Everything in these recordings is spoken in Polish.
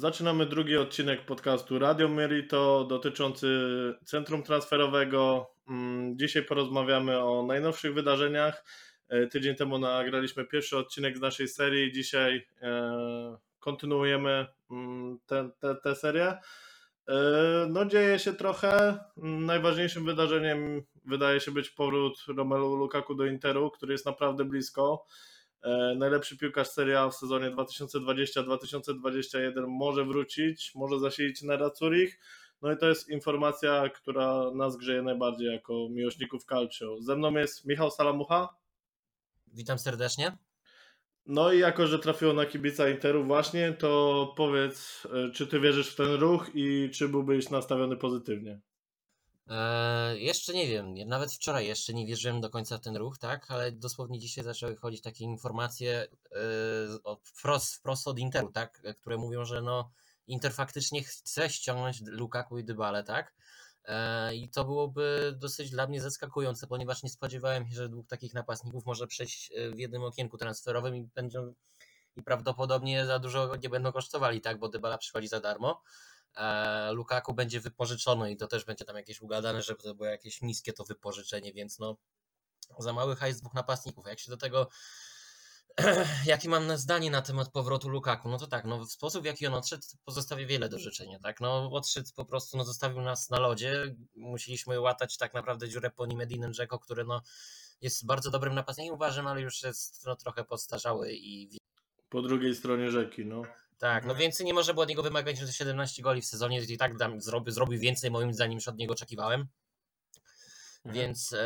Zaczynamy drugi odcinek podcastu Radio Merito dotyczący centrum transferowego. Mm, dzisiaj porozmawiamy o najnowszych wydarzeniach. E, tydzień temu nagraliśmy pierwszy odcinek z naszej serii. Dzisiaj e, kontynuujemy mm, tę serię. No, dzieje się trochę. Najważniejszym wydarzeniem wydaje się być powrót Romelu Lukaku do Interu, który jest naprawdę blisko. E, najlepszy piłkarz Serie A w sezonie 2020-2021 może wrócić, może zasilić na Zurich. No i to jest informacja, która nas grzeje najbardziej jako miłośników calcio. Ze mną jest Michał Salamucha. Witam serdecznie. No i jako, że trafiło na kibica Interu właśnie, to powiedz, e, czy ty wierzysz w ten ruch i czy byłbyś nastawiony pozytywnie? Eee, jeszcze nie wiem, nawet wczoraj jeszcze nie wierzyłem do końca w ten ruch, tak, ale dosłownie dzisiaj zaczęły chodzić takie informacje e, wprost, wprost od Interu, tak, które mówią, że no Inter faktycznie chce ściągnąć Lukaku i Dybale, tak, e, i to byłoby dosyć dla mnie zaskakujące, ponieważ nie spodziewałem się, że dwóch takich napastników może przejść e, w jednym okienku transferowym i będą i prawdopodobnie za dużo nie będą kosztowali, tak, bo Dybala przychodzi za darmo. E, Lukaku będzie wypożyczony i to też będzie tam jakieś ugadane, żeby to było jakieś niskie to wypożyczenie, więc no za mały hajs dwóch napastników. Jak się do tego jakie mam zdanie na temat powrotu Lukaku? No to tak, no w sposób w jaki on odszedł pozostawia wiele do życzenia, tak? No odszedł po prostu, no zostawił nas na lodzie, musieliśmy łatać tak naprawdę dziurę po nim Edinem Dzeko, który no jest bardzo dobrym napastnikiem uważam, ale już jest no, trochę podstarzały i... Po drugiej stronie rzeki, no. Tak, no więcej nie może było od niego wymagać niż 17 goli w sezonie i tak dam, zrobi, zrobił więcej moim zdaniem niż od niego oczekiwałem. Mhm. Więc e,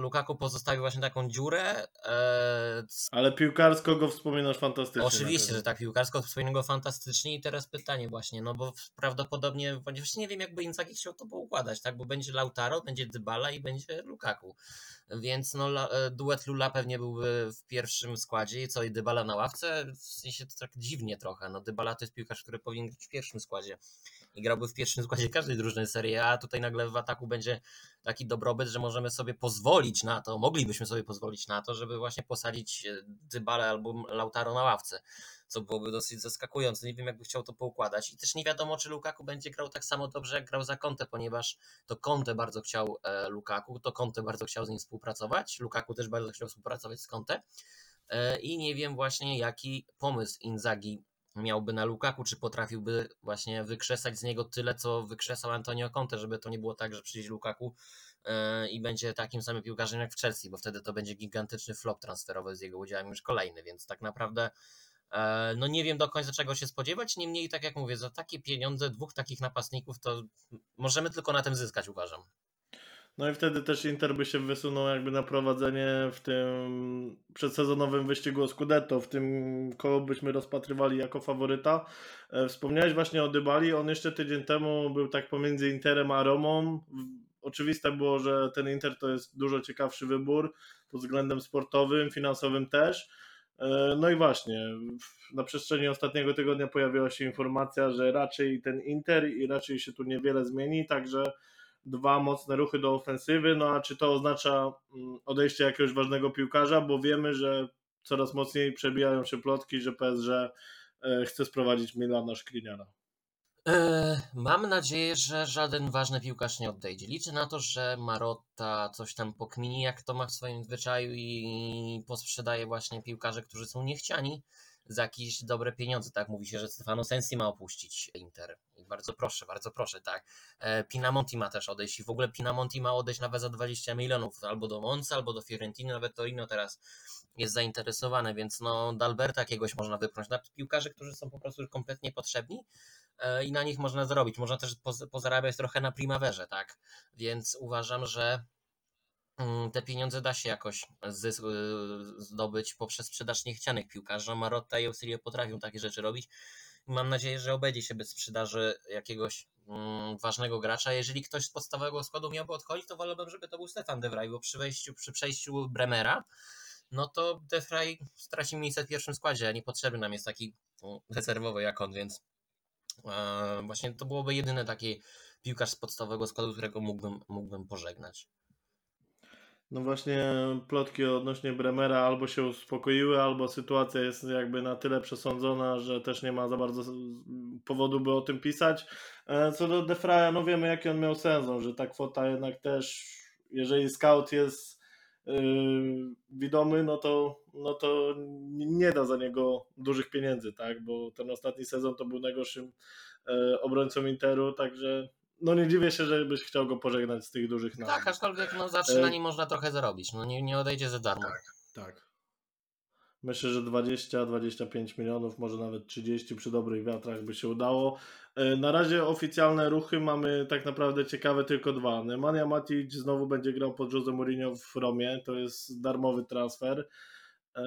Lukaku pozostawił właśnie taką dziurę. E, Ale piłkarsko go wspominasz fantastycznie. Oczywiście, że tak, piłkarsko wspominam go fantastycznie i teraz pytanie właśnie, no bo prawdopodobnie, ponieważ nie wiem jakby Inzaghi chciał to poukładać, tak, bo będzie Lautaro, będzie Dybala i będzie Lukaku. Więc no, e, duet Lula pewnie byłby w pierwszym składzie i co, i Dybala na ławce? W sensie to tak dziwnie trochę, no Dybala to jest piłkarz, który powinien być w pierwszym składzie i grałby w pierwszym składzie każdej drużyny Serie A, tutaj nagle w ataku będzie taki dobrobyt, że możemy sobie pozwolić na to, moglibyśmy sobie pozwolić na to, żeby właśnie posadzić e, Dybale albo Lautaro na ławce, co byłoby dosyć zaskakujące. Nie wiem, jakby chciał to poukładać i też nie wiadomo, czy Lukaku będzie grał tak samo dobrze, jak grał za Conte, ponieważ to Conte bardzo chciał e, Lukaku, to Conte bardzo chciał z nim współpracować, Lukaku też bardzo chciał współpracować z Conte e, i nie wiem właśnie, jaki pomysł Inzagi miałby na Lukaku, czy potrafiłby właśnie wykrzesać z niego tyle, co wykrzesał Antonio Conte, żeby to nie było tak, że przyjdzie Lukaku e, i będzie takim samym piłkarzem jak w Chelsea, bo wtedy to będzie gigantyczny flop transferowy z jego udziałem już kolejny, więc tak naprawdę e, no nie wiem do końca czego się spodziewać, niemniej tak jak mówię, za takie pieniądze dwóch takich napastników to możemy tylko na tym zyskać uważam. No i wtedy też Inter by się wysunął jakby na prowadzenie w tym przedsezonowym wyścigu o Scudetto, w tym koło byśmy rozpatrywali jako faworyta. E, wspomniałeś właśnie o Dybali, on jeszcze tydzień temu był tak pomiędzy Interem a Romą. Oczywiste było, że ten Inter to jest dużo ciekawszy wybór pod względem sportowym, finansowym też. E, no i właśnie, na przestrzeni ostatniego tygodnia pojawiła się informacja, że raczej ten Inter i raczej się tu niewiele zmieni, także dwa mocne ruchy do ofensywy, no a czy to oznacza mm, odejście jakiegoś ważnego piłkarza, bo wiemy, że coraz mocniej przebijają się plotki, że PSG e, chce sprowadzić Milana Szkliniara. E, mam nadzieję, że żaden ważny piłkarz nie odejdzie. Liczę na to, że Marotta coś tam pokmini, jak to ma w swoim zwyczaju i posprzedaje właśnie piłkarze, którzy są niechciani za jakieś dobre pieniądze. Tak mówi się, że Stefano Sensi ma opuścić Inter. I bardzo proszę, bardzo proszę, tak. E, Pinamonti ma też odejść i w ogóle Pinamonti ma odejść nawet za 20 milionów albo do Monza, albo do Fiorentiny, nawet Torino teraz jest zainteresowane, więc no Dalberta jakiegoś można wypchnąć. Na piłkarzy, którzy są po prostu kompletnie potrzebni e, i na nich można zarobić. Można też pozarabiać trochę na primaverze, tak. Więc uważam, że te pieniądze da się jakoś y, zdobyć poprzez sprzedaż niechcianych piłkarzy. Marotta i Auxilio potrafią takie rzeczy robić. Mam nadzieję, że obejdzie się bez sprzedaży jakiegoś mm, ważnego gracza. Jeżeli ktoś z podstawowego składu miałby odchodzić, to wolałbym, żeby to był Stefan De Vrij, bo przy, wejściu, przy przejściu Bremera, no to De Vrij straci miejsce w pierwszym składzie, a niepotrzebny nam jest taki mm, rezerwowy jak on, więc e, właśnie to byłoby jedyny taki piłkarz z podstawowego składu, którego mógłbym, mógłbym pożegnać. No właśnie plotki odnośnie Bremera albo się uspokoiły, albo sytuacja jest jakby na tyle przesądzona, że też nie ma za bardzo powodu, by o tym pisać. E, co do Defraya, no wiemy jaki on miał sezon, że ta kwota jednak też, jeżeli scout jest yy, widomy, no to, no to nie da za niego dużych pieniędzy, tak, bo ten ostatni sezon to był najgorszym e, obrońcą Interu, także no nie dziwię się, żebyś chciał go pożegnać z tych dużych nazw. Tak, aczkolwiek no, zawsze na nim można trochę zarobić. No nie, nie odejdzie za darmo. Tak. Myślę, że 20-25 milionów, może nawet 30 przy dobrych wiatrach by się udało. E, Na razie oficjalne ruchy mamy tak naprawdę ciekawe tylko dwa. Nemanja Matic znowu będzie grał pod Jose Mourinho w Romie, to jest darmowy transfer. E,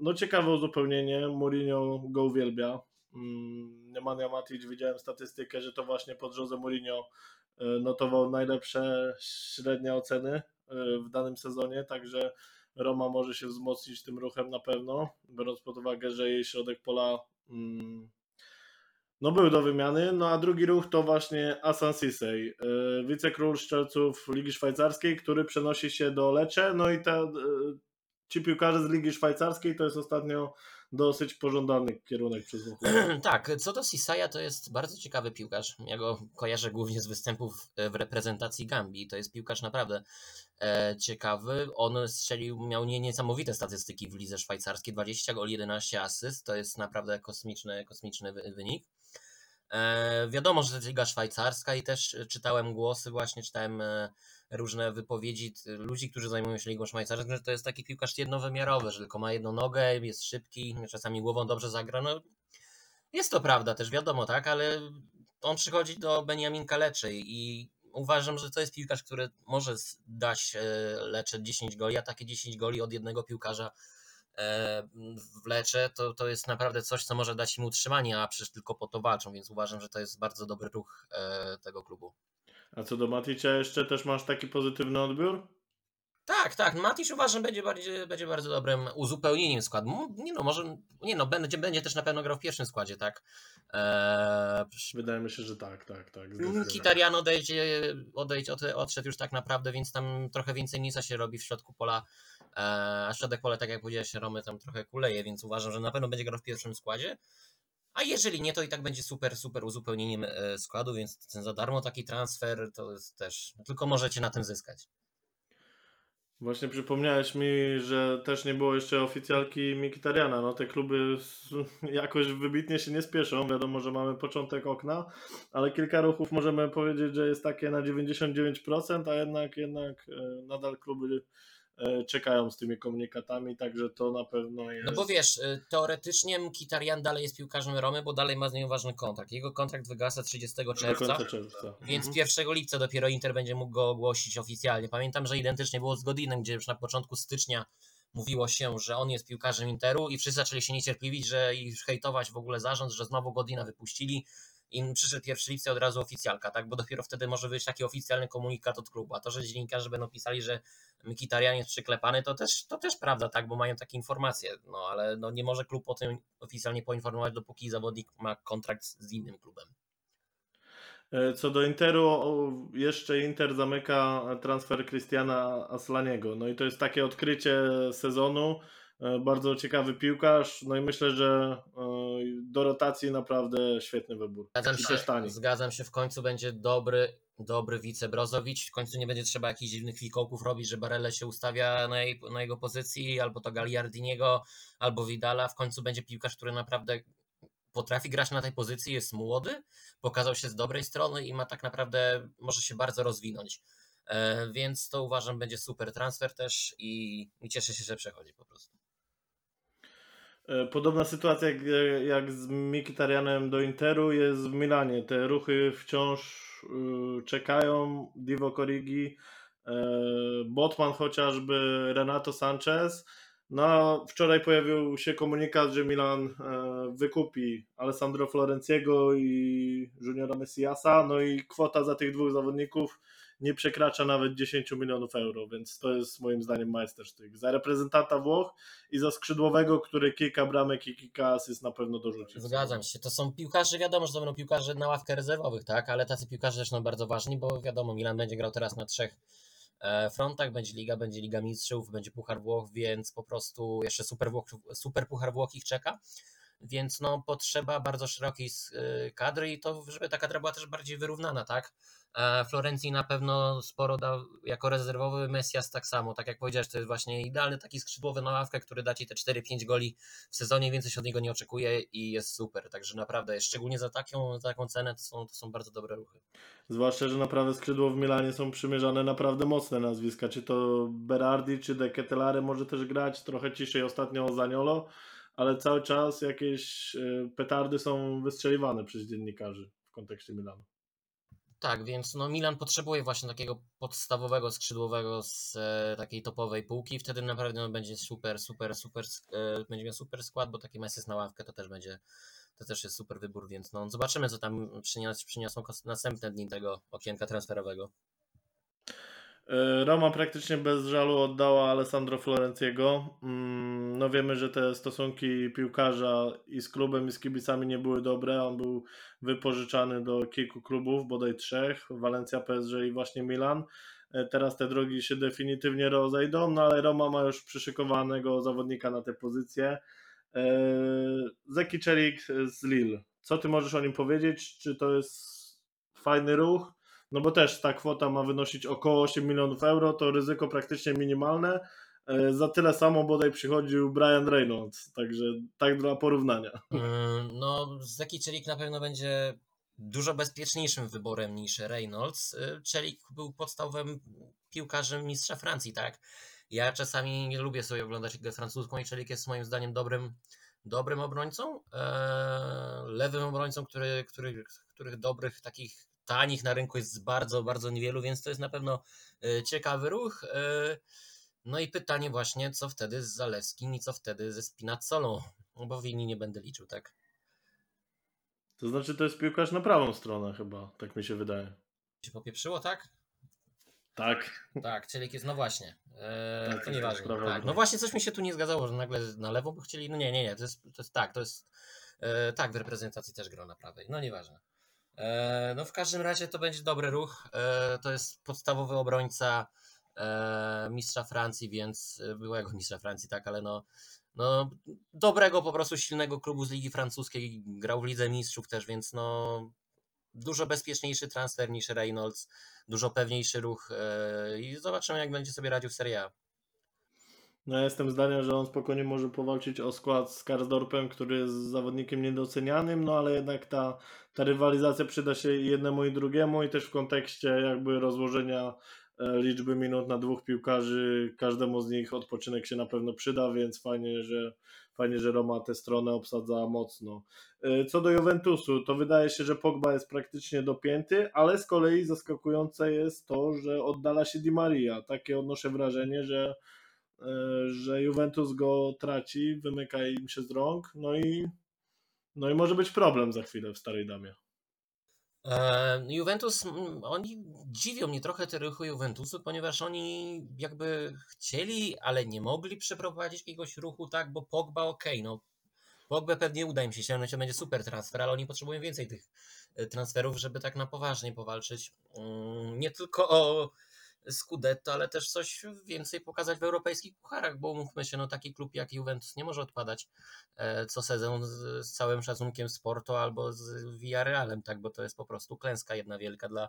No ciekawe uzupełnienie, Mourinho go uwielbia. Mm, Nemanja Matic, widziałem statystykę, że to właśnie pod Jose Mourinho e, notował najlepsze średnie oceny e, w danym sezonie, także Roma może się wzmocnić tym ruchem na pewno, biorąc pod uwagę, że jej środek pola mm, no był do wymiany. No a drugi ruch to właśnie Asan Sisej, wicekról szczelców Ligi Szwajcarskiej, który przenosi się do Lecce. No i te, ci piłkarze z Ligi Szwajcarskiej to jest ostatnio dosyć pożądany kierunek przez Włochów. tak, co do Sisaja, to jest bardzo ciekawy piłkarz. Ja go kojarzę głównie z występów e, w reprezentacji Gambii. To jest piłkarz naprawdę e, ciekawy. On strzelił, miał nie, niesamowite statystyki w lidze szwajcarskiej. 20 gol, 11 asyst. To jest naprawdę kosmiczny, kosmiczny wy- wynik. E, wiadomo, że to jest liga szwajcarska i też czytałem głosy, właśnie czytałem e, różne wypowiedzi ludzi, którzy zajmują się ligą szwajcarską, że to jest taki piłkarz jednowymiarowy, że tylko ma jedną nogę, jest szybki, czasami głową dobrze zagra. No, jest to prawda też, wiadomo, tak, ale on przychodzi do Benjamin Kaleczy i uważam, że to jest piłkarz, który może dać e, Lecze 10 goli, a takie 10 goli od jednego piłkarza e, w Lecze to, to jest naprawdę coś, co może dać im utrzymanie, a przecież tylko po to walczą, więc uważam, że to jest bardzo dobry ruch e, tego klubu. A co do Maticia jeszcze też masz taki pozytywny odbiór? Tak, tak. Matic uważam będzie, bardziej, będzie bardzo dobrym uzupełnieniem składu. Nie no, może, nie no, będzie, będzie też na pewno grał w pierwszym składzie, tak. Eee, Wydaje mi się, że tak, tak, tak. Kitarian odejdzie, odejdzie od, odszedł już tak naprawdę, więc tam trochę więcej miejsca się robi w środku pola. Eee, a środek pola, tak jak powiedziałeś, Romy tam trochę kuleje, więc uważam, że na pewno będzie grał w pierwszym składzie. A jeżeli nie, to i tak będzie super, super uzupełnieniem e, składu, więc ten za darmo taki transfer to jest też, tylko możecie na tym zyskać. Właśnie przypomniałeś mi, że też nie było jeszcze oficjalki Mikitariana. No te kluby jakoś wybitnie się nie spieszą. Wiadomo, że mamy początek okna, ale kilka ruchów możemy powiedzieć, że jest takie na 99%, a jednak jednak e, nadal kluby czekają z tymi komunikatami, także to na pewno jest. No bo wiesz, y, teoretycznie Mkhitaryan dalej jest piłkarzem Romy, bo dalej ma z nią ważny kontrakt. Jego kontrakt wygasa 30 do czerwca, czerwca. więc Mhm. 1 lipca dopiero Inter będzie mógł go ogłosić oficjalnie. Pamiętam, że identycznie było z Godinem, gdzie już na początku stycznia mówiło się, że on jest piłkarzem Interu i wszyscy zaczęli się niecierpliwić, że i hejtować w ogóle zarząd, że znowu Godina wypuścili i przyszedł 1 lipca od razu oficjalka, tak? Bo dopiero wtedy może być taki oficjalny komunikat od klubu. A to, że dziennikarze będą pisali, że Mkhitaryan jest przyklepany, to też, to też prawda, tak? Bo mają takie informacje. No ale no, nie może klub o tym oficjalnie poinformować, dopóki zawodnik ma kontrakt z innym klubem. E, Co do Interu, jeszcze Inter zamyka transfer Cristiana Aslaniego. No i to jest takie odkrycie sezonu. E, Bardzo ciekawy piłkarz. No i myślę, że e, do rotacji naprawdę świetny wybór. Zgadzam się, tani. zgadzam się, w końcu będzie dobry, dobry wice Brozowicz. W końcu nie będzie trzeba jakichś dziwnych fikołków robić, że Barelle się ustawia na, jej, na jego pozycji, albo to Gagliardiniego, albo Vidala. W końcu będzie piłkarz, który naprawdę potrafi grać na tej pozycji, jest młody, pokazał się z dobrej strony i ma tak naprawdę, może się bardzo rozwinąć. E, więc to uważam będzie super transfer też i, i cieszę się, że przechodzi po prostu. E, Podobna sytuacja jak, jak z Mikitarianem do Interu jest w Milanie. Te ruchy wciąż y, czekają. Divo Corrigi, e, Botman chociażby, Renato Sanchez. No, wczoraj pojawił się komunikat, że Milan e, wykupi Alessandro Florenciego i Juniora Messiasa. No i kwota za tych dwóch zawodników nie przekracza nawet 10 milionów euro, więc to jest moim zdaniem majstersztyk. Za reprezentanta Włoch i za skrzydłowego, który kilka bramek i kilka asyst na pewno dorzuci. Zgadzam się. To są piłkarze, wiadomo, że to będą piłkarze na ławkę rezerwowych, tak? Ale tacy piłkarze też są bardzo ważni, bo wiadomo, Milan będzie grał teraz na trzech e, frontach, będzie Liga, będzie Liga Mistrzów, będzie Puchar Włoch, więc po prostu jeszcze Super, Włoch, super Puchar Włoch ich czeka, więc no potrzeba bardzo szerokiej y, kadry i to, żeby ta kadra była też bardziej wyrównana, tak? E, Florencji na pewno sporo da jako rezerwowy, Messias tak samo, tak jak powiedziałeś, to jest właśnie idealny taki skrzydłowy na ławkę, który da Ci te 4-5 goli w sezonie, więcej się od niego nie oczekuje i jest super, także naprawdę, szczególnie za taką, za taką cenę to są, to są bardzo dobre ruchy. Zwłaszcza, że na prawe skrzydło w Milanie są przymierzane naprawdę mocne nazwiska, czy to Berardi, czy De Ketelare może też grać, trochę ciszej ostatnio o Zaniolo, ale cały czas jakieś e, petardy są wystrzeliwane przez dziennikarzy w kontekście Milanu. Tak, więc no Milan potrzebuje właśnie takiego podstawowego skrzydłowego z e, takiej topowej półki. Wtedy naprawdę no, będzie super, super, super, e, będzie miał super skład, bo taki Messi na ławkę to też będzie, to też jest super wybór, więc no zobaczymy, co tam przynios, przyniosą następne dni tego okienka transferowego. E, Roma praktycznie bez żalu oddała Alessandro Florenciego. Mm, no wiemy, że te stosunki piłkarza i z klubem i z kibicami nie były dobre. On był wypożyczany do kilku klubów, bodaj trzech, Valencia, PSG i właśnie Milan. E, teraz te drogi się definitywnie rozejdą, no ale Roma ma już przyszykowanego zawodnika na tę pozycję. E, Zeki Czelik z Lille. Co ty możesz o nim powiedzieć? Czy to jest fajny ruch? No bo też ta kwota ma wynosić około 8 milionów euro, to ryzyko praktycznie minimalne. E, za tyle samo bodaj przychodził Brian Reynolds, także tak dla porównania. Mm, no, Zeki Czelik na pewno będzie dużo bezpieczniejszym wyborem niż Reynolds. E, Czelik był podstawowym piłkarzem mistrza Francji, tak? Ja czasami nie lubię sobie oglądać ligę francuską i Czelik jest moim zdaniem dobrym, dobrym obrońcą, e, lewym obrońcą, który, który, których dobrych takich tanich na rynku jest bardzo, bardzo niewielu, więc to jest na pewno e, ciekawy ruch. E, no i pytanie właśnie, co wtedy z Zalewskim i co wtedy ze Spinazzolą, no bo Wini nie będę liczył, tak? To znaczy to jest piłkarz na prawą stronę chyba, tak mi się wydaje. Się popieprzyło, tak? Tak. Tak, Cielik jest, no właśnie. Eee, Tak, to nieważne. Tak. No właśnie coś mi się tu nie zgadzało, że nagle na lewo by chcieli. No nie, nie, nie, to jest, to jest tak, to jest. E, tak, w reprezentacji też grał na prawej. No nieważne. E, no w każdym razie to będzie dobry ruch. E, to jest podstawowy obrońca e, mistrza Francji, więc byłego mistrza Francji, tak, ale no, no dobrego po prostu silnego klubu z Ligi Francuskiej. Grał w Lidze Mistrzów też, więc no dużo bezpieczniejszy transfer niż Reynolds, dużo pewniejszy ruch i zobaczymy jak będzie sobie radził w Serie A. No ja jestem zdania, że on spokojnie może powalczyć o skład z Karsdorpem, który jest zawodnikiem niedocenianym, no ale jednak ta, ta rywalizacja przyda się jednemu i drugiemu i też w kontekście jakby rozłożenia e, liczby minut na dwóch piłkarzy, każdemu z nich odpoczynek się na pewno przyda, więc fajnie, że fajnie, że Roma tę stronę obsadza mocno. E, Co do Juventusu, to wydaje się, że Pogba jest praktycznie dopięty, ale z kolei zaskakujące jest to, że oddala się Di Maria. Takie odnoszę wrażenie, że że Juventus go traci, wymyka im się z rąk, no i no i może być problem za chwilę w Starej Damie. E, Juventus, oni dziwią mnie trochę te ruchy Juventusu, ponieważ oni jakby chcieli, ale nie mogli przeprowadzić jakiegoś ruchu, tak, bo Pogba okej, no Pogba pewnie uda im się ściągnąć, to będzie super transfer, ale oni potrzebują więcej tych e, transferów, żeby tak na poważnie powalczyć. Mm, Nie tylko o Scudetto, ale też coś więcej pokazać w europejskich pucharach, bo umówmy się, no taki klub jak Juventus nie może odpadać e, co sezon z, z całym szacunkiem z Porto albo z Villarrealem, tak, bo to jest po prostu klęska jedna wielka dla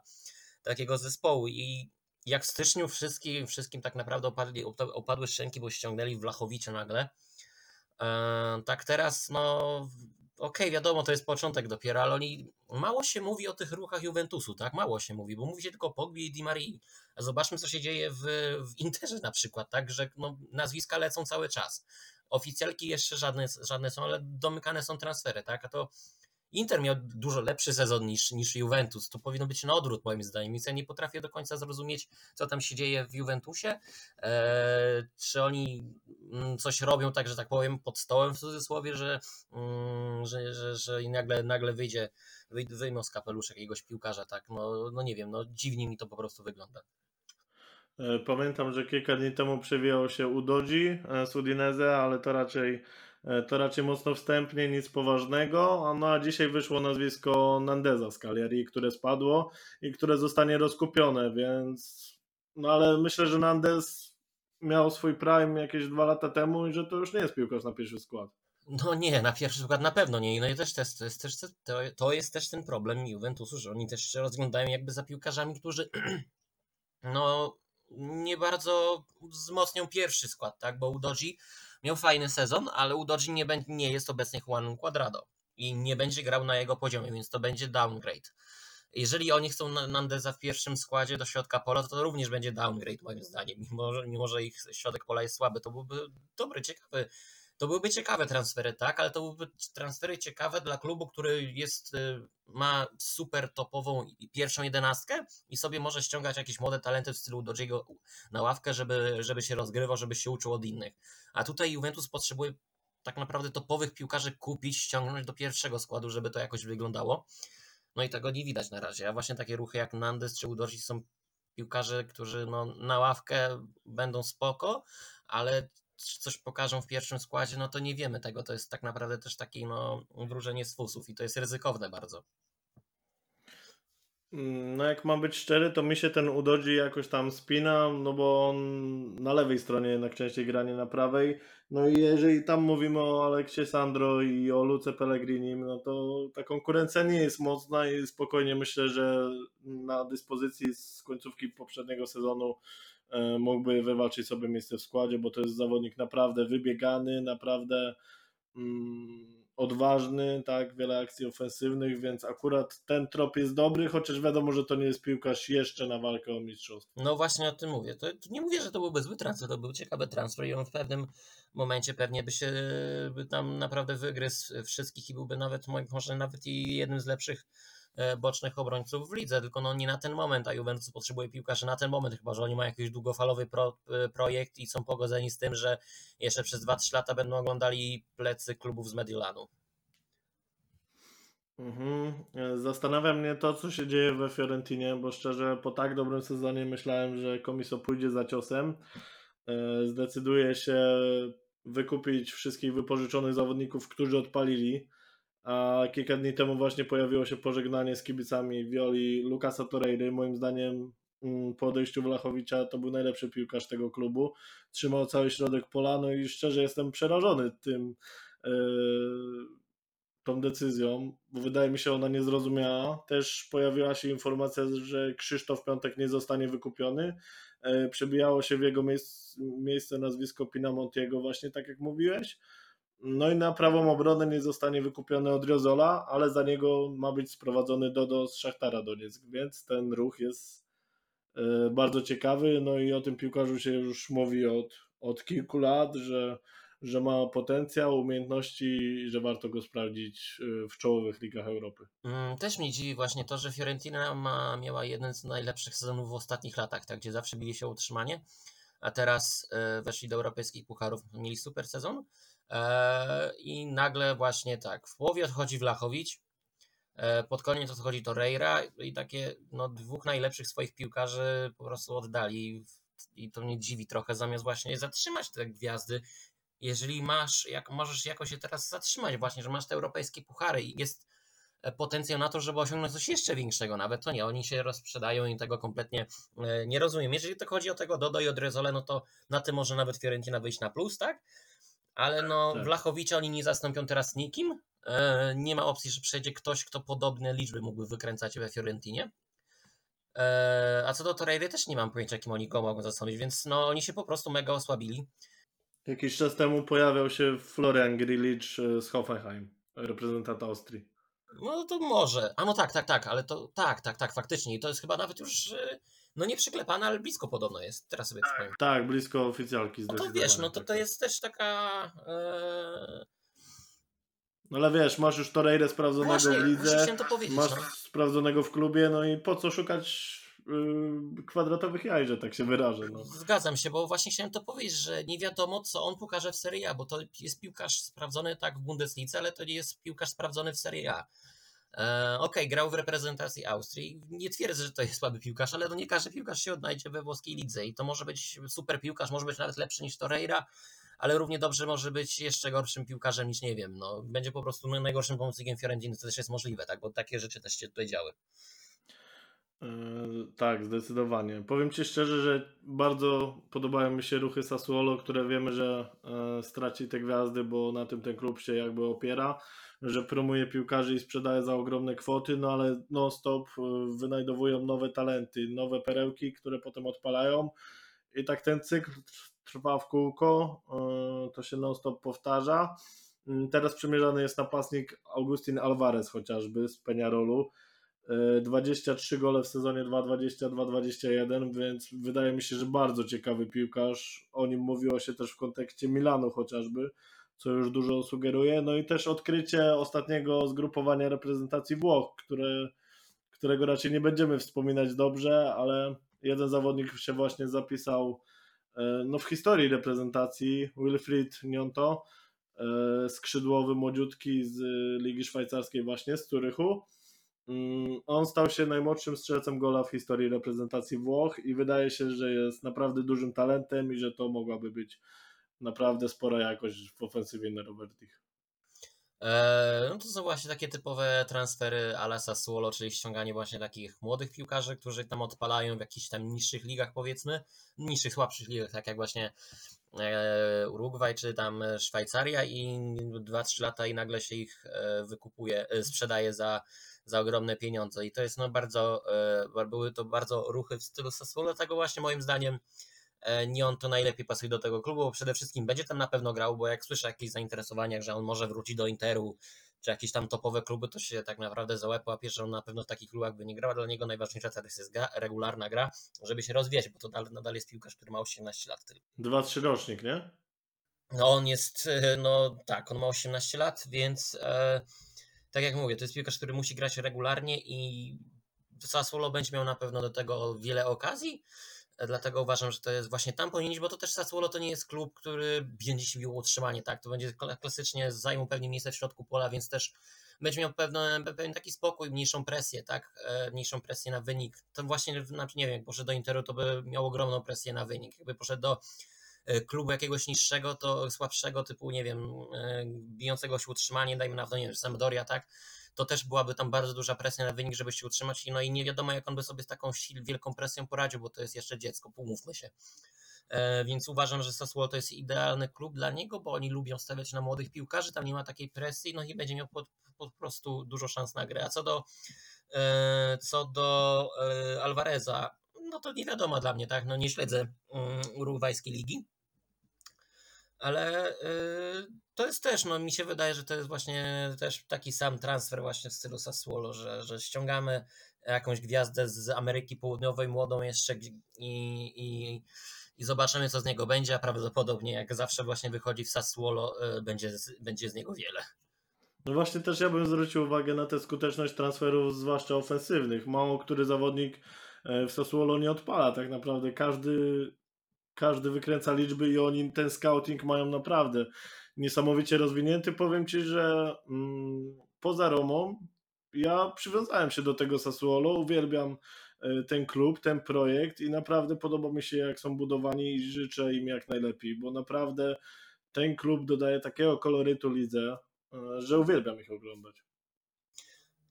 takiego zespołu. I jak w styczniu wszystkim, wszystkim tak naprawdę opadli, opa- opadły szczęki, bo ściągnęli Wlachowicza nagle, e, tak teraz no okej, wiadomo, to jest początek dopiero, ale oni, mało się mówi o tych ruchach Juventusu, tak, mało się mówi, bo mówi się tylko o Pogbie i Di Marii, a zobaczmy, co się dzieje w, w Interze na przykład, tak, że no, nazwiska lecą cały czas. Oficjalki jeszcze żadne, żadne są, ale domykane są transfery, tak, a to Inter miał dużo lepszy sezon niż, niż Juventus. To powinno być na odwrót, moim zdaniem. Ja nie potrafię do końca zrozumieć, co tam się dzieje w Juventusie. Eee, czy oni mm, coś robią, tak, że tak powiem, pod stołem w cudzysłowie, że, mm, że, że, że nagle, nagle wyjdzie, wyj- wyjmą z kapeluszek jakiegoś piłkarza, tak. No, no nie wiem, no dziwnie mi to po prostu wygląda. E, Pamiętam, że kilka dni temu przewijał się Udoji e, z Udinese, ale to raczej, to raczej mocno wstępnie, nic poważnego. A No a dzisiaj wyszło nazwisko Nandeza z Cagliari, które spadło i które zostanie rozkupione, więc no ale myślę, że Nandes miał swój prime jakieś dwa lata temu i że to już nie jest piłkarz na pierwszy skład. No nie, na pierwszy przykład na pewno nie. No i też, też, jest też to, to jest też ten problem Juventusu, że oni też się rozglądają jakby za piłkarzami, którzy no nie bardzo wzmocnią pierwszy skład, tak? Bo Udoji miał fajny sezon, ale Udoji nie, nie jest obecnie Juan Cuadrado i nie będzie grał na jego poziomie, więc to będzie downgrade. Jeżeli oni chcą Nandeza w pierwszym składzie do środka pola, to, to również będzie downgrade moim zdaniem, mimo, mimo że ich środek pola jest słaby. To byłby dobry, ciekawy to byłyby ciekawe transfery, tak, ale to byłyby transfery ciekawe dla klubu, który jest, y, ma super topową pierwszą jedenastkę i sobie może ściągać jakieś młode talenty w stylu Dodziego na ławkę, żeby, żeby się rozgrywał, żeby się uczył od innych. A tutaj Juventus potrzebuje tak naprawdę topowych piłkarzy kupić, ściągnąć do pierwszego składu, żeby to jakoś wyglądało. No i tego nie widać na razie. A właśnie takie ruchy jak Nandes czy Udoci są piłkarze, którzy no, na ławkę będą spoko, ale coś pokażą w pierwszym składzie, no to nie wiemy tego. To jest tak naprawdę też takie no, wróżenie z fusów i to jest ryzykowne bardzo. Mm, no jak mam być szczery, to mi się ten Udodzi jakoś tam spina, no bo on na lewej stronie jednak częściej gra, nie na prawej. No i jeżeli tam mówimy o Aleksie Sandro i o Luce Pellegrini, no to ta konkurencja nie jest mocna i spokojnie myślę, że na dyspozycji z końcówki poprzedniego sezonu mógłby wywalczyć sobie miejsce w składzie, bo to jest zawodnik naprawdę wybiegany, naprawdę mm, odważny, tak, wiele akcji ofensywnych, więc akurat ten trop jest dobry, chociaż wiadomo, że to nie jest piłkarz jeszcze na walkę o mistrzostwo. No właśnie o tym mówię. To, nie mówię, że to byłby zły transfer, to był ciekawy transfer i on w pewnym momencie pewnie by się by tam naprawdę wygryzł wszystkich i byłby nawet, może nawet i jednym z lepszych E, bocznych obrońców w lidze, tylko no nie na ten moment, a Juventus potrzebuje piłkarzy na ten moment, chyba że oni mają jakiś długofalowy pro, e, projekt i są pogodzeni z tym, że jeszcze przez 2-3 lata będą oglądali plecy klubów z Mediolanu. Mhm. E, zastanawia mnie to, co się dzieje we Fiorentinie, bo szczerze po tak dobrym sezonie myślałem, że Komiso pójdzie za ciosem. Zdecyduje się wykupić wszystkich wypożyczonych zawodników, którzy odpalili a kilka dni temu właśnie pojawiło się pożegnanie z kibicami Violi Lukasa Torreiry. Moim zdaniem mm, po odejściu Wlachowicza to był najlepszy piłkarz tego klubu. Trzymał cały środek pola, no i szczerze jestem przerażony tym yy, tą decyzją, bo wydaje mi się ona niezrozumiała. Też pojawiła się informacja, że Krzysztof Piątek nie zostanie wykupiony. Yy, przebijało się w jego miejsce, miejsce nazwisko Pinamontiego właśnie tak jak mówiłeś. No i na prawą obronę nie zostanie wykupiony od Riozola, ale za niego ma być sprowadzony Dodo z Szachtara Donieck, więc ten ruch jest e, bardzo ciekawy. No i o tym piłkarzu się już mówi od, od kilku lat, że, że ma potencjał, umiejętności że warto go sprawdzić e, w czołowych ligach Europy. Mm, też mnie dziwi właśnie to, że Fiorentina ma, miała jeden z najlepszych sezonów w ostatnich latach, tak, gdzie zawsze bili się utrzymanie, a teraz e, weszli do europejskich pucharów, mieli super sezon I nagle właśnie tak, w połowie odchodzi Wlachowicz, e, pod koniec odchodzi Torreira i takie no, dwóch najlepszych swoich piłkarzy po prostu oddali i to mnie dziwi trochę, zamiast właśnie zatrzymać te gwiazdy. Jeżeli masz, jak możesz jakoś się teraz zatrzymać właśnie, że masz te europejskie puchary i jest e, potencjał na to, żeby osiągnąć coś jeszcze większego, nawet to nie, oni się rozprzedają i tego kompletnie nie rozumiem. Jeżeli to chodzi o tego Dodo i Odrezole, no to na tym może nawet Fiorentina wyjść na plus, tak? Ale no tak. Wlachowicza oni nie zastąpią teraz nikim. E, nie ma opcji, że przejdzie ktoś, kto podobne liczby mógłby wykręcać we Fiorentinie. E, a co do Torreiry też nie mam pojęcia, kim oni go mogą zastąpić, więc no oni się po prostu mega osłabili. Jakiś czas temu pojawiał się Florian Grilic e, z Hoffenheim, reprezentant Austrii. No to może. A no tak, tak, tak, ale to tak, tak, tak, faktycznie. I to jest chyba nawet już no nie przyklepane, ale blisko podobno jest. Teraz sobie tak, tak blisko oficjalki No to wiesz, no to tak, to tak. jest też taka... E... No ale wiesz, masz już Torreira sprawdzonego właśnie, w lidze, masz no. sprawdzonego w klubie, no i po co szukać yy, kwadratowych jaj, że tak się wyrażę. No. Zgadzam się, bo właśnie chciałem to powiedzieć, że nie wiadomo, co on pokaże w Serie A, bo to jest piłkarz sprawdzony tak w Bundeslice, ale to nie jest piłkarz sprawdzony w Serie A. E, okej, okay, grał w reprezentacji Austrii. Nie twierdzę, że to jest słaby piłkarz, ale to nie każdy piłkarz się odnajdzie we włoskiej lidze i to może być super piłkarz, może być nawet lepszy niż Torreira, ale równie dobrze może być jeszcze gorszym piłkarzem niż nie wiem. No, będzie po prostu najgorszym pomocnikiem Fiorentiny, to też jest możliwe, tak? Bo takie rzeczy też się tutaj działy. E, tak, zdecydowanie. Powiem Ci szczerze, że bardzo podobają mi się ruchy Sassuolo, które wiemy, że e, straci te gwiazdy, bo na tym ten klub się jakby opiera, że promuje piłkarzy i sprzedaje za ogromne kwoty, no ale non-stop e, wynajdowują nowe talenty, nowe perełki, które potem odpalają i tak ten cykl trwa w kółko, to się non-stop powtarza. Mm, teraz przymierzany jest napastnik Augustin Alvarez chociażby z Peñarolu, 23 gole w sezonie 2-22-21, więc wydaje mi się, że bardzo ciekawy piłkarz. O nim mówiło się też w kontekście Milanu chociażby, co już dużo sugeruje. No i też odkrycie ostatniego zgrupowania reprezentacji Włoch, które, którego raczej nie będziemy wspominać dobrze, ale jeden zawodnik się właśnie zapisał e, no, w historii reprezentacji, Wilfried Nionto, e, skrzydłowy młodziutki z Ligi Szwajcarskiej właśnie, z Turychu Mm, on stał się najmłodszym strzelcem gola w historii reprezentacji Włoch i wydaje się, że jest naprawdę dużym talentem i że to mogłaby być naprawdę spora jakość w ofensywie na Robertich. Eee, no to są właśnie takie typowe transfery ala Sassuolo, czyli ściąganie właśnie takich młodych piłkarzy, którzy tam odpalają w jakichś tam niższych ligach powiedzmy, niższych, słabszych ligach, tak jak właśnie e, Urugwaj czy tam Szwajcaria i 2-3 lata i nagle się ich e, wykupuje, e, sprzedaje za za ogromne pieniądze i to jest no bardzo, e, były to bardzo ruchy w stylu Sassuolo, dlatego właśnie moim zdaniem e, nie on to najlepiej pasuje do tego klubu, bo przede wszystkim będzie tam na pewno grał, bo jak słyszę jakieś zainteresowania, że on może wrócić do Interu, czy jakieś tam topowe kluby, to się tak naprawdę za łeb łapie, że on na pewno w takich klubach by nie grał, dla niego najważniejsza teraz jest gra, regularna gra, żeby się rozwijać, bo to nadal, nadal jest piłkarz, który ma 18 lat tylko. 2-3 rocznik, nie? No on jest, e, no tak, on ma 18 lat, więc e, tak jak mówię, to jest piłkarz, który musi grać regularnie i Sassuolo będzie miał na pewno do tego wiele okazji, dlatego uważam, że to jest właśnie tam powinien bo to też Sassuolo to nie jest klub, który będzie się bił utrzymanie, tak, to będzie klasycznie zajmą pewnie miejsce w środku pola, więc też będzie miał pewne, pewien taki spokój, mniejszą presję, tak, e, mniejszą presję na wynik. To właśnie, nie wiem, jak poszedł do Interu, to by miał ogromną presję na wynik. Jakby poszedł do klubu jakiegoś niższego, to słabszego typu, nie wiem, e, bijącego się utrzymanie, dajmy na nie wiem, Sampdoria, tak, to też byłaby tam bardzo duża presja na wynik, żeby się utrzymać, no i nie wiadomo, jak on by sobie z taką wielką presją poradził, bo to jest jeszcze dziecko, pomówmy się. E, więc uważam, że Sassuolo to jest idealny klub dla niego, bo oni lubią stawiać na młodych piłkarzy, tam nie ma takiej presji, no i będzie miał po, po prostu dużo szans na grę. A co do, co do Alvareza, no to nie wiadomo dla mnie, tak, no nie śledzę um, urugwajskiej ligi, ale y, to jest też, no mi się wydaje, że to jest właśnie też taki sam transfer właśnie w stylu Sassuolo, że, że ściągamy jakąś gwiazdę z Ameryki Południowej, młodą jeszcze i, i, i zobaczymy, co z niego będzie, a prawdopodobnie jak zawsze właśnie wychodzi w Sassuolo, y, będzie, będzie z niego wiele. No właśnie też ja bym zwrócił uwagę na tę skuteczność transferów, zwłaszcza ofensywnych. Mało który zawodnik e, w Sassuolo nie odpala. Tak naprawdę każdy każdy wykręca liczby i oni ten scouting mają naprawdę niesamowicie rozwinięty. Powiem Ci, że mm, poza Romą ja przywiązałem się do tego Sassuolo, uwielbiam e, ten klub, ten projekt i naprawdę podoba mi się jak są budowani i życzę im jak najlepiej, bo naprawdę ten klub dodaje takiego kolorytu lidze, e, że uwielbiam ich oglądać.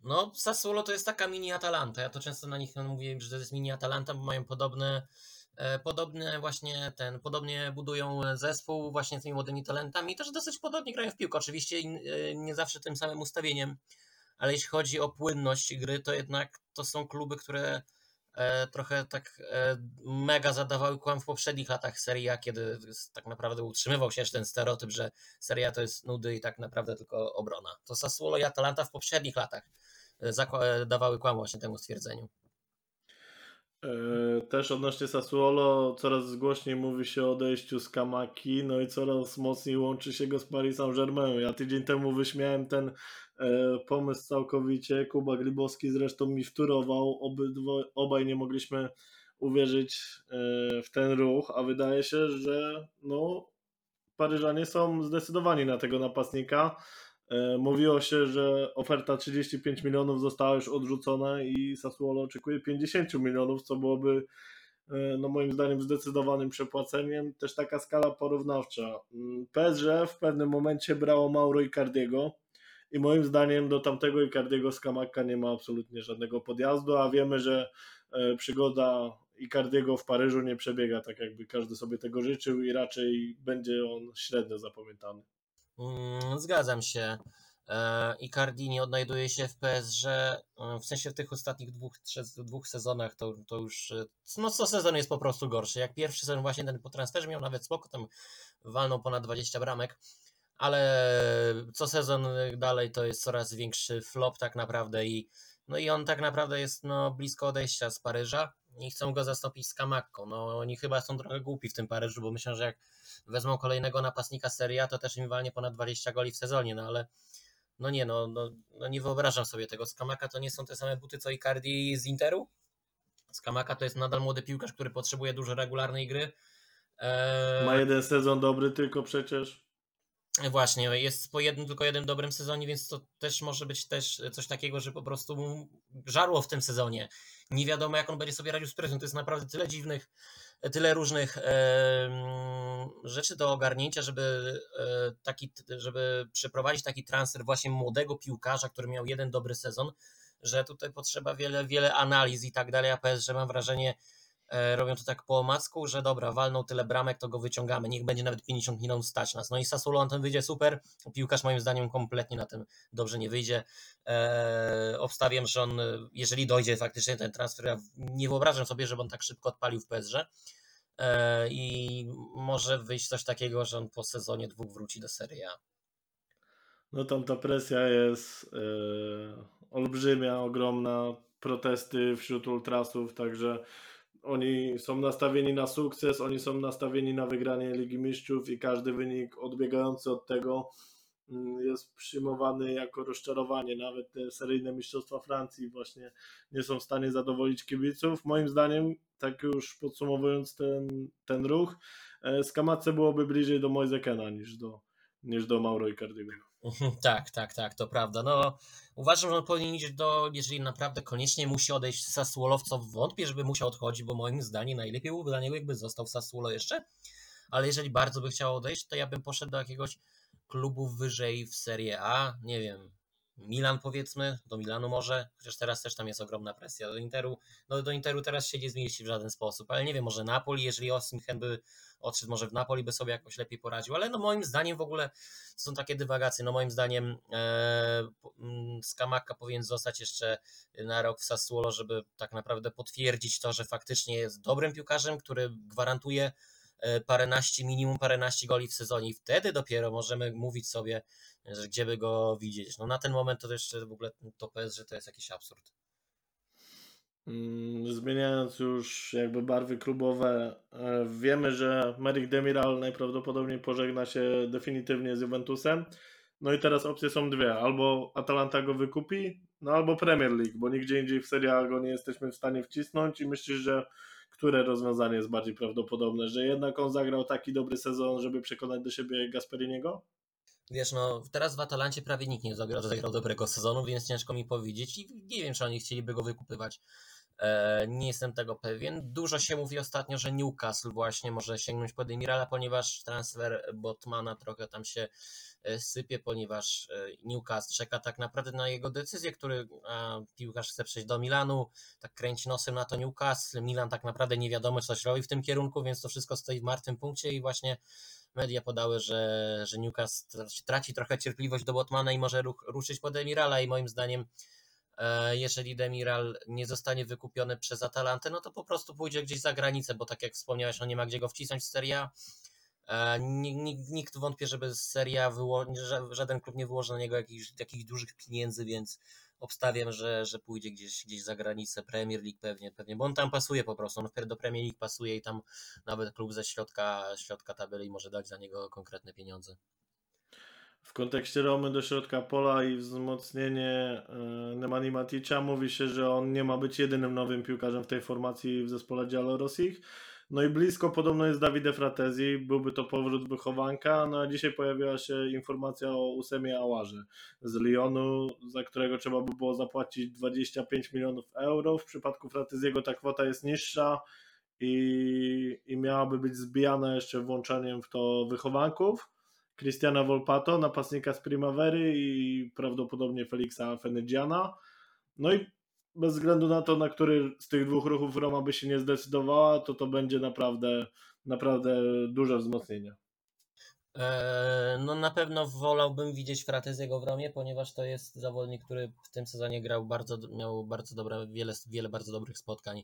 No, Sassuolo to jest taka mini Atalanta. Ja to często na nich mówię, że to jest mini Atalanta, bo mają podobne E, podobne właśnie ten, podobnie budują zespół właśnie tymi młodymi talentami, też dosyć podobnie grają w piłkę, oczywiście e, nie zawsze tym samym ustawieniem, ale jeśli chodzi o płynność gry, to jednak to są kluby, które e, trochę tak mega zadawały kłam w poprzednich latach Serie A, kiedy tak naprawdę utrzymywał się ten stereotyp, że Serie A to jest nudy i tak naprawdę tylko obrona. To Sassuolo i Atalanta w poprzednich latach dawały kłam właśnie temu stwierdzeniu. E, też odnośnie Sassuolo coraz głośniej mówi się o odejściu z Kamaki, no i coraz mocniej łączy się go z Paris Saint-Germain. Ja tydzień temu wyśmiałem ten e, pomysł całkowicie. Kuba Glibowski zresztą mi wturował. Obydwo, obaj nie mogliśmy uwierzyć e, w ten ruch, a wydaje się, że no, Paryżanie są zdecydowani na tego napastnika. E, mówiło się, że oferta 35 milionów została już odrzucona i Sassuolo oczekuje 50 milionów, co byłoby e, no moim zdaniem zdecydowanym przepłaceniem. Też taka skala porównawcza. Mm, PSG w pewnym momencie brało Mauro Icardiego i moim zdaniem do tamtego Icardiego Skamaka nie ma absolutnie żadnego podjazdu, a wiemy, że e, przygoda Icardiego w Paryżu nie przebiega tak, jakby każdy sobie tego życzył i raczej będzie on średnio zapamiętany. Mm, zgadzam się. E, Icardi nie odnajduje się w PSG, e, w sensie w tych ostatnich dwóch, trzech, dwóch sezonach to, to już, e, no co sezon jest po prostu gorszy. Jak pierwszy sezon właśnie ten po transferze miał nawet spoko, tam walnął ponad 20 bramek, ale co sezon dalej to jest coraz większy flop tak naprawdę i no i on tak naprawdę jest no, blisko odejścia z Paryża i chcą go zastąpić z Kamakką. No oni chyba są trochę głupi w tym Paryżu, bo myślę, że jak wezmą kolejnego napastnika Seria, to też im walnie ponad 20 goli w sezonie, no ale no nie, no, no, no nie wyobrażam sobie tego. Skamaka to nie są te same buty co Icardi z Interu. Skamaka to jest nadal młody piłkarz, który potrzebuje dużo regularnej gry. Eee... Ma jeden sezon dobry tylko przecież. Właśnie, jest po jednym, tylko jednym dobrym sezonie, więc to też może być też coś takiego, że po prostu żarło w tym sezonie. Nie wiadomo, jak on będzie sobie radził z presją. To jest naprawdę tyle dziwnych, tyle różnych e, rzeczy do ogarnięcia, żeby, e, taki, żeby przeprowadzić taki transfer właśnie młodego piłkarza, który miał jeden dobry sezon, że tutaj potrzeba wiele, wiele analiz i tak dalej. A PS, że mam wrażenie, robią to tak po omacku, że dobra, walną tyle bramek, to go wyciągamy, niech będzie nawet 50 minut stać nas. No i Sassuolo na tym wyjdzie super, piłkarz moim zdaniem kompletnie na tym dobrze nie wyjdzie. Eee, obstawiam, że on, jeżeli dojdzie faktycznie ten transfer, ja nie wyobrażam sobie, żeby on tak szybko odpalił w PSG eee, i może wyjść coś takiego, że on po sezonie dwóch wróci do Serie A. No tam ta presja jest e, olbrzymia, ogromna, protesty wśród ultrasów, także oni są nastawieni na sukces, oni są nastawieni na wygranie Ligi Mistrzów i każdy wynik odbiegający od tego mm, jest przyjmowany jako rozczarowanie. Nawet te seryjne mistrzostwa Francji właśnie nie są w stanie zadowolić kibiców. Moim zdaniem, tak już podsumowując ten, ten ruch, e, Skamace byłoby bliżej do Moisekena niż do, niż do Mauro Icardiego. Mhm, tak, tak, tak, to prawda. No, uważam, że on powinien iść do, jeżeli naprawdę koniecznie musi odejść z Sassuolo, w co wątpię, żeby musiał odchodzić, bo moim zdaniem najlepiej byłoby dla niego, jakby został w Sassuolo jeszcze. Ale jeżeli bardzo by chciał odejść, to ja bym poszedł do jakiegoś klubu wyżej w Serie A, nie wiem, Milan powiedzmy, do Milanu może, chociaż teraz też tam jest ogromna presja. Do Interu, no do Interu teraz się nie zmieści w żaden sposób, ale nie wiem, może Napoli, jeżeli Osimhen by odszedł, może w Napoli by sobie jakoś lepiej poradził, ale no moim zdaniem w ogóle są takie dywagacje, no moim zdaniem e, mm, Skamaka powinien zostać jeszcze na rok w Sassuolo, żeby tak naprawdę potwierdzić to, że faktycznie jest dobrym piłkarzem, który gwarantuje e, paręnaście, minimum paręnaście goli w sezonie i wtedy dopiero możemy mówić sobie, że gdzie by go widzieć. No na ten moment to jeszcze w ogóle to PS, że to jest jakiś absurd. Mm, zmieniając już jakby barwy klubowe, e, wiemy, że Merrick Demiral najprawdopodobniej pożegna się definitywnie z Juventusem. No i teraz opcje są dwie. Albo Atalanta go wykupi, no albo Premier League, bo nigdzie indziej w Serie A go nie jesteśmy w stanie wcisnąć i myślisz, że które rozwiązanie jest bardziej prawdopodobne? Że jednak on zagrał taki dobry sezon, żeby przekonać do siebie Gasperiniego? Wiesz, no teraz w Atalancie prawie nikt nie zagrał, zagrał dobrego sezonu, więc ciężko mi powiedzieć i nie wiem, czy oni chcieliby go wykupywać. E, nie jestem tego pewien. Dużo się mówi ostatnio, że Newcastle właśnie może sięgnąć po Demirala, ponieważ transfer Botmana trochę tam się e, sypie, ponieważ e, Newcastle czeka tak naprawdę na jego decyzję, który piłkarz chce przejść do Milanu, tak kręci nosem na to Newcastle. Milan tak naprawdę nie wiadomo, co się robi w tym kierunku, więc to wszystko stoi w martwym punkcie i właśnie media podały, że, że Newcastle traci trochę cierpliwość do Botmana i może ruszyć po Demirala i moim zdaniem jeżeli Demiral nie zostanie wykupiony przez Atalantę, no to po prostu pójdzie gdzieś za granicę, bo tak jak wspomniałeś, on nie ma gdzie go wcisnąć w Serie e, Nikt, nikt wątpię, żeby z Serie żaden klub nie wyłoży na niego jakichś, jakichś dużych pieniędzy, więc obstawiam, że, że pójdzie gdzieś, gdzieś za granicę. Premier League pewnie, pewnie, bo on tam pasuje po prostu, on do Premier League pasuje i tam nawet klub ze środka, środka tabeli może dać za niego konkretne pieniądze w kontekście Romy do środka pola i wzmocnienie e, Nemani Maticza mówi się, że on nie ma być jedynym nowym piłkarzem w tej formacji w zespole Giallorossich. No i blisko podobno jest Davide Fratezi, byłby to powrót wychowanka, no a dzisiaj pojawiła się informacja o Usemie Awarze z Lyonu, za którego trzeba by było zapłacić 25 milionów euro. W przypadku Frateziego ta kwota jest niższa i, i miałaby być zbijana jeszcze włączeniem w to wychowanków Cristiana Volpato, napastnika z Primavery i prawdopodobnie Felixa Fenegiana. No i bez względu na to, na który z tych dwóch ruchów Roma by się nie zdecydowała, to to będzie naprawdę, naprawdę duże wzmocnienie. Eee, no na pewno wolałbym widzieć Frateziego w Romie, ponieważ to jest zawodnik, który w tym sezonie grał bardzo, miał bardzo dobre, wiele, wiele bardzo dobrych spotkań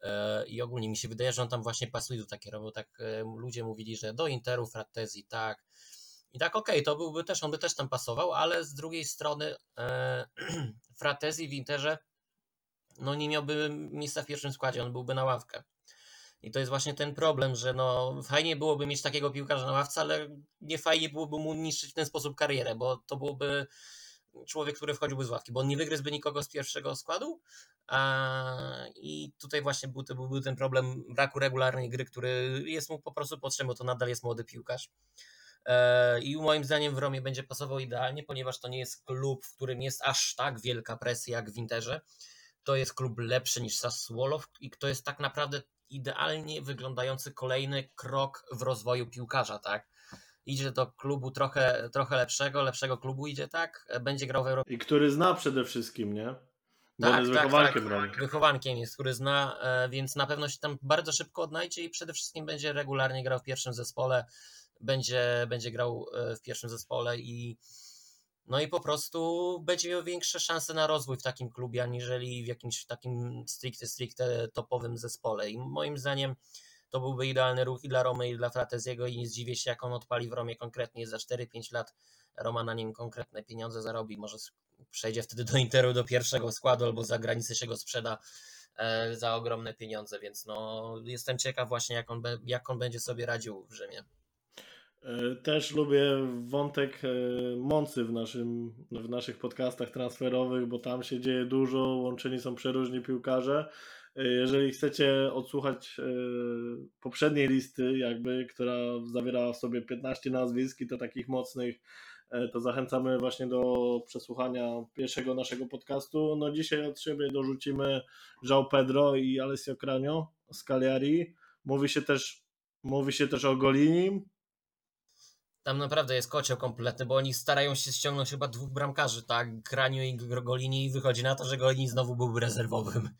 eee, i ogólnie mi się wydaje, że on tam właśnie pasuje do takiego, bo tak ludzie mówili, że do Interu Fratezi tak i tak okej, okay, to byłby też, on by też tam pasował, ale z drugiej strony e, Fratezi w Interze no nie miałby miejsca w pierwszym składzie, on byłby na ławkę. I to jest właśnie ten problem, że no fajnie byłoby mieć takiego piłkarza na ławce, ale nie fajnie byłoby mu niszczyć w ten sposób karierę, bo to byłoby człowiek, który wchodziłby z ławki, bo on nie wygryzłby nikogo z pierwszego składu. A, I tutaj właśnie był, byłby ten problem braku regularnej gry, który jest mu po prostu potrzebny, bo to nadal jest młody piłkarz. E, I moim zdaniem w Romie będzie pasował idealnie, ponieważ to nie jest klub, w którym jest aż tak wielka presja jak w Winterze. To jest klub lepszy niż Sassuolo i to jest tak naprawdę idealnie wyglądający kolejny krok w rozwoju piłkarza, tak? Idzie do klubu trochę, trochę lepszego, lepszego klubu idzie, tak? Będzie grał w Europie. I który zna przede wszystkim, nie? Bo tak, jest tak, wychowankiem tak. Wychowankiem jest, który zna, e, więc na pewno się tam bardzo szybko odnajdzie i przede wszystkim będzie regularnie grał w pierwszym zespole, będzie, będzie grał e, w pierwszym zespole i no i po prostu będzie miał większe szanse na rozwój w takim klubie, aniżeli w jakimś takim stricte, stricte topowym zespole. I moim zdaniem to byłby idealny ruch i dla Romy, i dla Frateziego i nie zdziwię się, jak on odpali w Romie konkretnie za 4-5 lat. Roma na nim konkretne pieniądze zarobi, może przejdzie wtedy do Interu do pierwszego składu albo za granicę się go sprzeda e, za ogromne pieniądze, więc no jestem ciekaw właśnie jak on, jak on będzie sobie radził w Rzymie. E, też lubię wątek e, mocy w, naszym, w naszych podcastach transferowych, bo tam się dzieje dużo, łączeni są przeróżni piłkarze. E, jeżeli chcecie odsłuchać poprzedniej listy, jakby, która zawierała w sobie 15 nazwisk i to takich mocnych, to zachęcamy właśnie do przesłuchania pierwszego naszego podcastu. No dzisiaj od siebie dorzucimy João Pedro i Alessio Cranio z Cagliari. Mówi się też, mówi się też o Golini, tam naprawdę jest kocioł kompletny, bo oni starają się ściągnąć chyba dwóch bramkarzy, tak? Graniu i Golini i wychodzi na to, że Golini znowu byłby rezerwowym.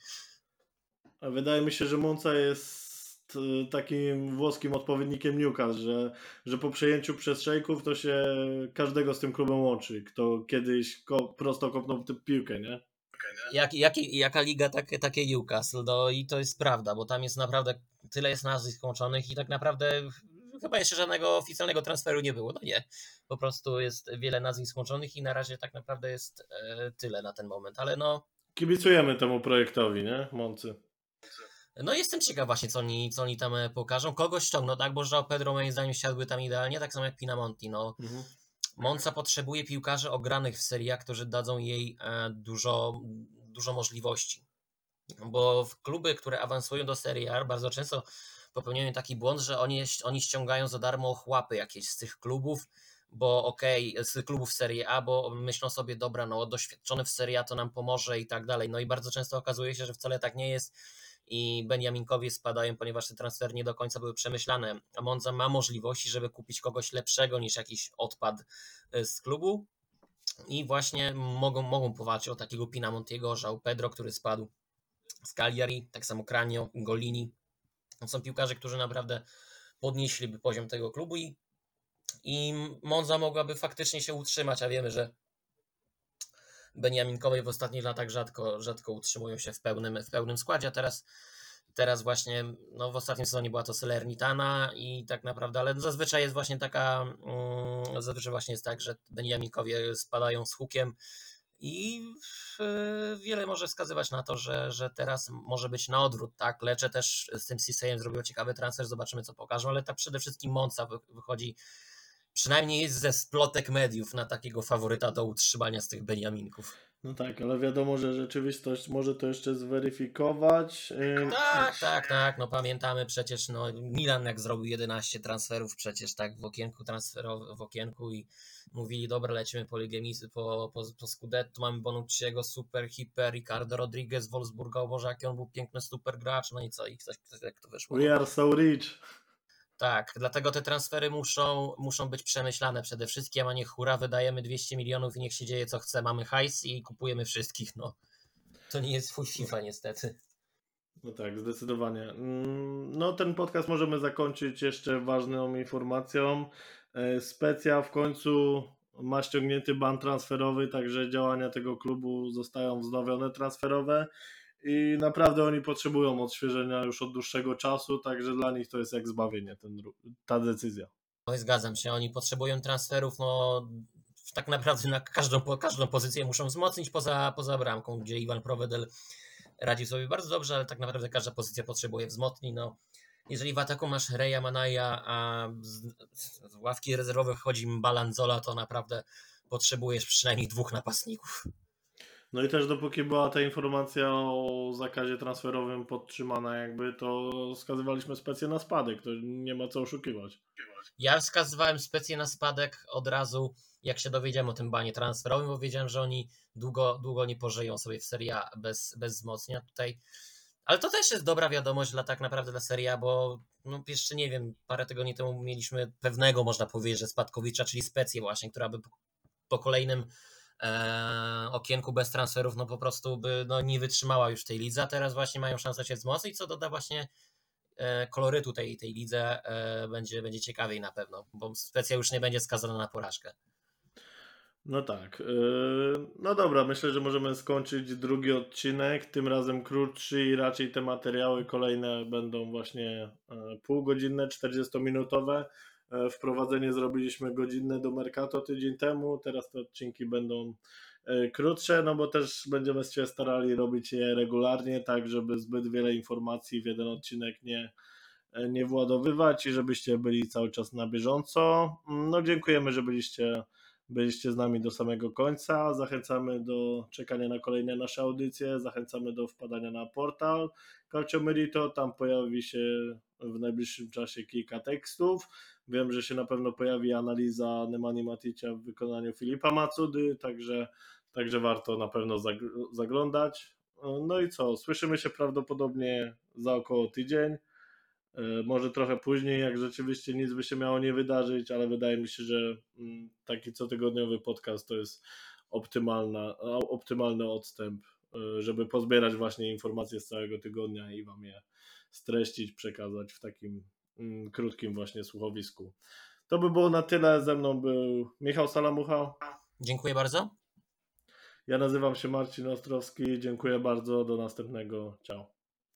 A wydaje mi się, że Monca jest y, takim włoskim odpowiednikiem Newcastle, że, że po przejęciu przez szejków to się każdego z tym klubem łączy, kto kiedyś ko prosto kopnął tę piłkę, nie? Jak, jak, jaka liga, takie, takie Newcastle, no i to jest prawda, bo tam jest naprawdę tyle jest nazwisk łączonych i tak naprawdę chyba jeszcze żadnego oficjalnego transferu nie było. No nie, po prostu jest wiele nazwisk łączonych i na razie tak naprawdę jest e, tyle na ten moment, ale no. Kibicujemy temu projektowi, nie? Moncy. No jestem ciekaw właśnie, co oni, co oni tam e, pokażą. Kogoś ściągną, tak? Bo João Pedro moim zdaniem siadłby tam idealnie, tak samo jak Pinamonti. No. Mhm. Monza potrzebuje piłkarzy ogranych w seriach, którzy dadzą jej e, dużo, dużo możliwości. Bo w kluby, które awansują do Serie A, bardzo często popełniają taki błąd, że oni, oni ściągają za darmo chłapy jakieś z tych klubów, bo okej, okay, z klubów Serie A, bo myślą sobie, dobra, no doświadczony w Serie A to nam pomoże i tak dalej. No i bardzo często okazuje się, że wcale tak nie jest i Benjaminkowie spadają, ponieważ te transfery nie do końca były przemyślane. A Monza ma możliwości, żeby kupić kogoś lepszego niż jakiś odpad y, z klubu i właśnie mogą, mogą powalczyć o takiego Pinamontiego, Żał Pedro, który spadł z Cagliari, tak samo Kranio, Golini, są piłkarze, którzy naprawdę podnieśliby poziom tego klubu i, i Monza mogłaby faktycznie się utrzymać, a wiemy, że Beniaminkowie w ostatnich latach rzadko, rzadko utrzymują się w pełnym, w pełnym składzie, a teraz, teraz właśnie no w ostatnim sezonie była to Salernitana i tak naprawdę, ale zazwyczaj jest właśnie taka, um, zazwyczaj właśnie jest tak, że Beniaminkowie spadają z hukiem, i wiele może wskazywać na to, że, że teraz może być na odwrót, tak? Lecze też z tym Cisejem zrobił ciekawy transfer, zobaczymy co pokażą, ale tak przede wszystkim Monca wychodzi przynajmniej ze splotek mediów na takiego faworyta do utrzymania z tych Beniaminków. No tak, ale wiadomo, że rzeczywistość może to jeszcze zweryfikować. Tak, tak, tak. No pamiętamy przecież, no Milan jak zrobił 11 transferów przecież tak w okienku transferowym, w okienku i mówili, dobra, lecimy po Ligę po, po, po Scudetto, mamy Bonucciego, super, hiper, Ricardo Rodriguez z Wolfsburga, o Boże, jaki on był piękny super gracz, no i co, i ktoś, jak to wyszło. We are so rich. Tak, dlatego te transfery muszą, muszą być przemyślane przede wszystkim, a nie hura, wydajemy 200 milionów i niech się dzieje co chce, mamy hajs i kupujemy wszystkich, no. To nie jest full FIFA niestety. No tak, zdecydowanie. Mm, No ten podcast możemy zakończyć jeszcze ważną informacją. E, Specja w końcu ma ściągnięty ban transferowy, także działania tego klubu zostają wznowione transferowe i naprawdę oni potrzebują odświeżenia już od dłuższego czasu, także dla nich to jest jak zbawienie ten, ta decyzja. No i zgadzam się, oni potrzebują transferów, no tak naprawdę na każdą, każdą pozycję muszą wzmocnić poza, poza bramką, gdzie Iwan Provedel radzi sobie bardzo dobrze, ale tak naprawdę każda pozycja potrzebuje wzmocnień. No, jeżeli w ataku masz Reja Manaja, a z, z ławki rezerwowych chodzi Balanzola, to naprawdę potrzebujesz przynajmniej dwóch napastników. No i też dopóki była ta informacja o zakazie transferowym podtrzymana jakby, to skazywaliśmy specję na spadek, to nie ma co oszukiwać. Ja wskazywałem specję na spadek od razu, jak się dowiedziałem o tym banie transferowym, bo wiedziałem, że oni długo, długo nie pożyją sobie w Serie A bez, bez wzmocnienia tutaj. Ale to też jest dobra wiadomość dla tak naprawdę dla Serie A, bo no jeszcze nie wiem, parę tygodni temu mieliśmy pewnego, można powiedzieć, że spadkowicza, czyli specję właśnie, która by po kolejnym e, okienku bez transferów, no po prostu by no, nie wytrzymała już tej lidze, a teraz właśnie mają szansę się wzmocnić, co doda właśnie e, kolorytu tej, tej lidze, e, będzie, będzie ciekawiej na pewno, bo specja już nie będzie skazana na porażkę. No tak. Yy, No dobra, myślę, że możemy skończyć drugi odcinek. Tym razem krótszy i raczej te materiały kolejne będą właśnie e, półgodzinne, 40-minutowe. E, Wprowadzenie zrobiliśmy godzinne do Mercato tydzień temu. Teraz te odcinki będą e, krótsze, no bo też będziemy się starali robić je regularnie, tak żeby zbyt wiele informacji w jeden odcinek nie, e, nie władowywać i żebyście byli cały czas na bieżąco. No dziękujemy, że byliście byliście z nami do samego końca. Zachęcamy do czekania na kolejne nasze audycje, zachęcamy do wpadania na portal Calcio Merito. Tam pojawi się w najbliższym czasie kilka tekstów. Wiem, że się na pewno pojawi analiza Nemani Maticia w wykonaniu Filipa Macudy, także, także warto na pewno zag- zaglądać. No i co? Słyszymy się prawdopodobnie za około tydzień. E, Może trochę później, jak rzeczywiście nic by się miało nie wydarzyć, ale wydaje mi się, że mm, taki cotygodniowy podcast to jest optymalna, optymalny odstęp, żeby pozbierać właśnie informacje z całego tygodnia i Wam je streścić, przekazać w takim mm, krótkim właśnie słuchowisku. To by było na tyle. Ze mną był Michał Salamucha. Dziękuję bardzo. Ja nazywam się Marcin Ostrowski. Dziękuję bardzo. Do następnego. Ciao.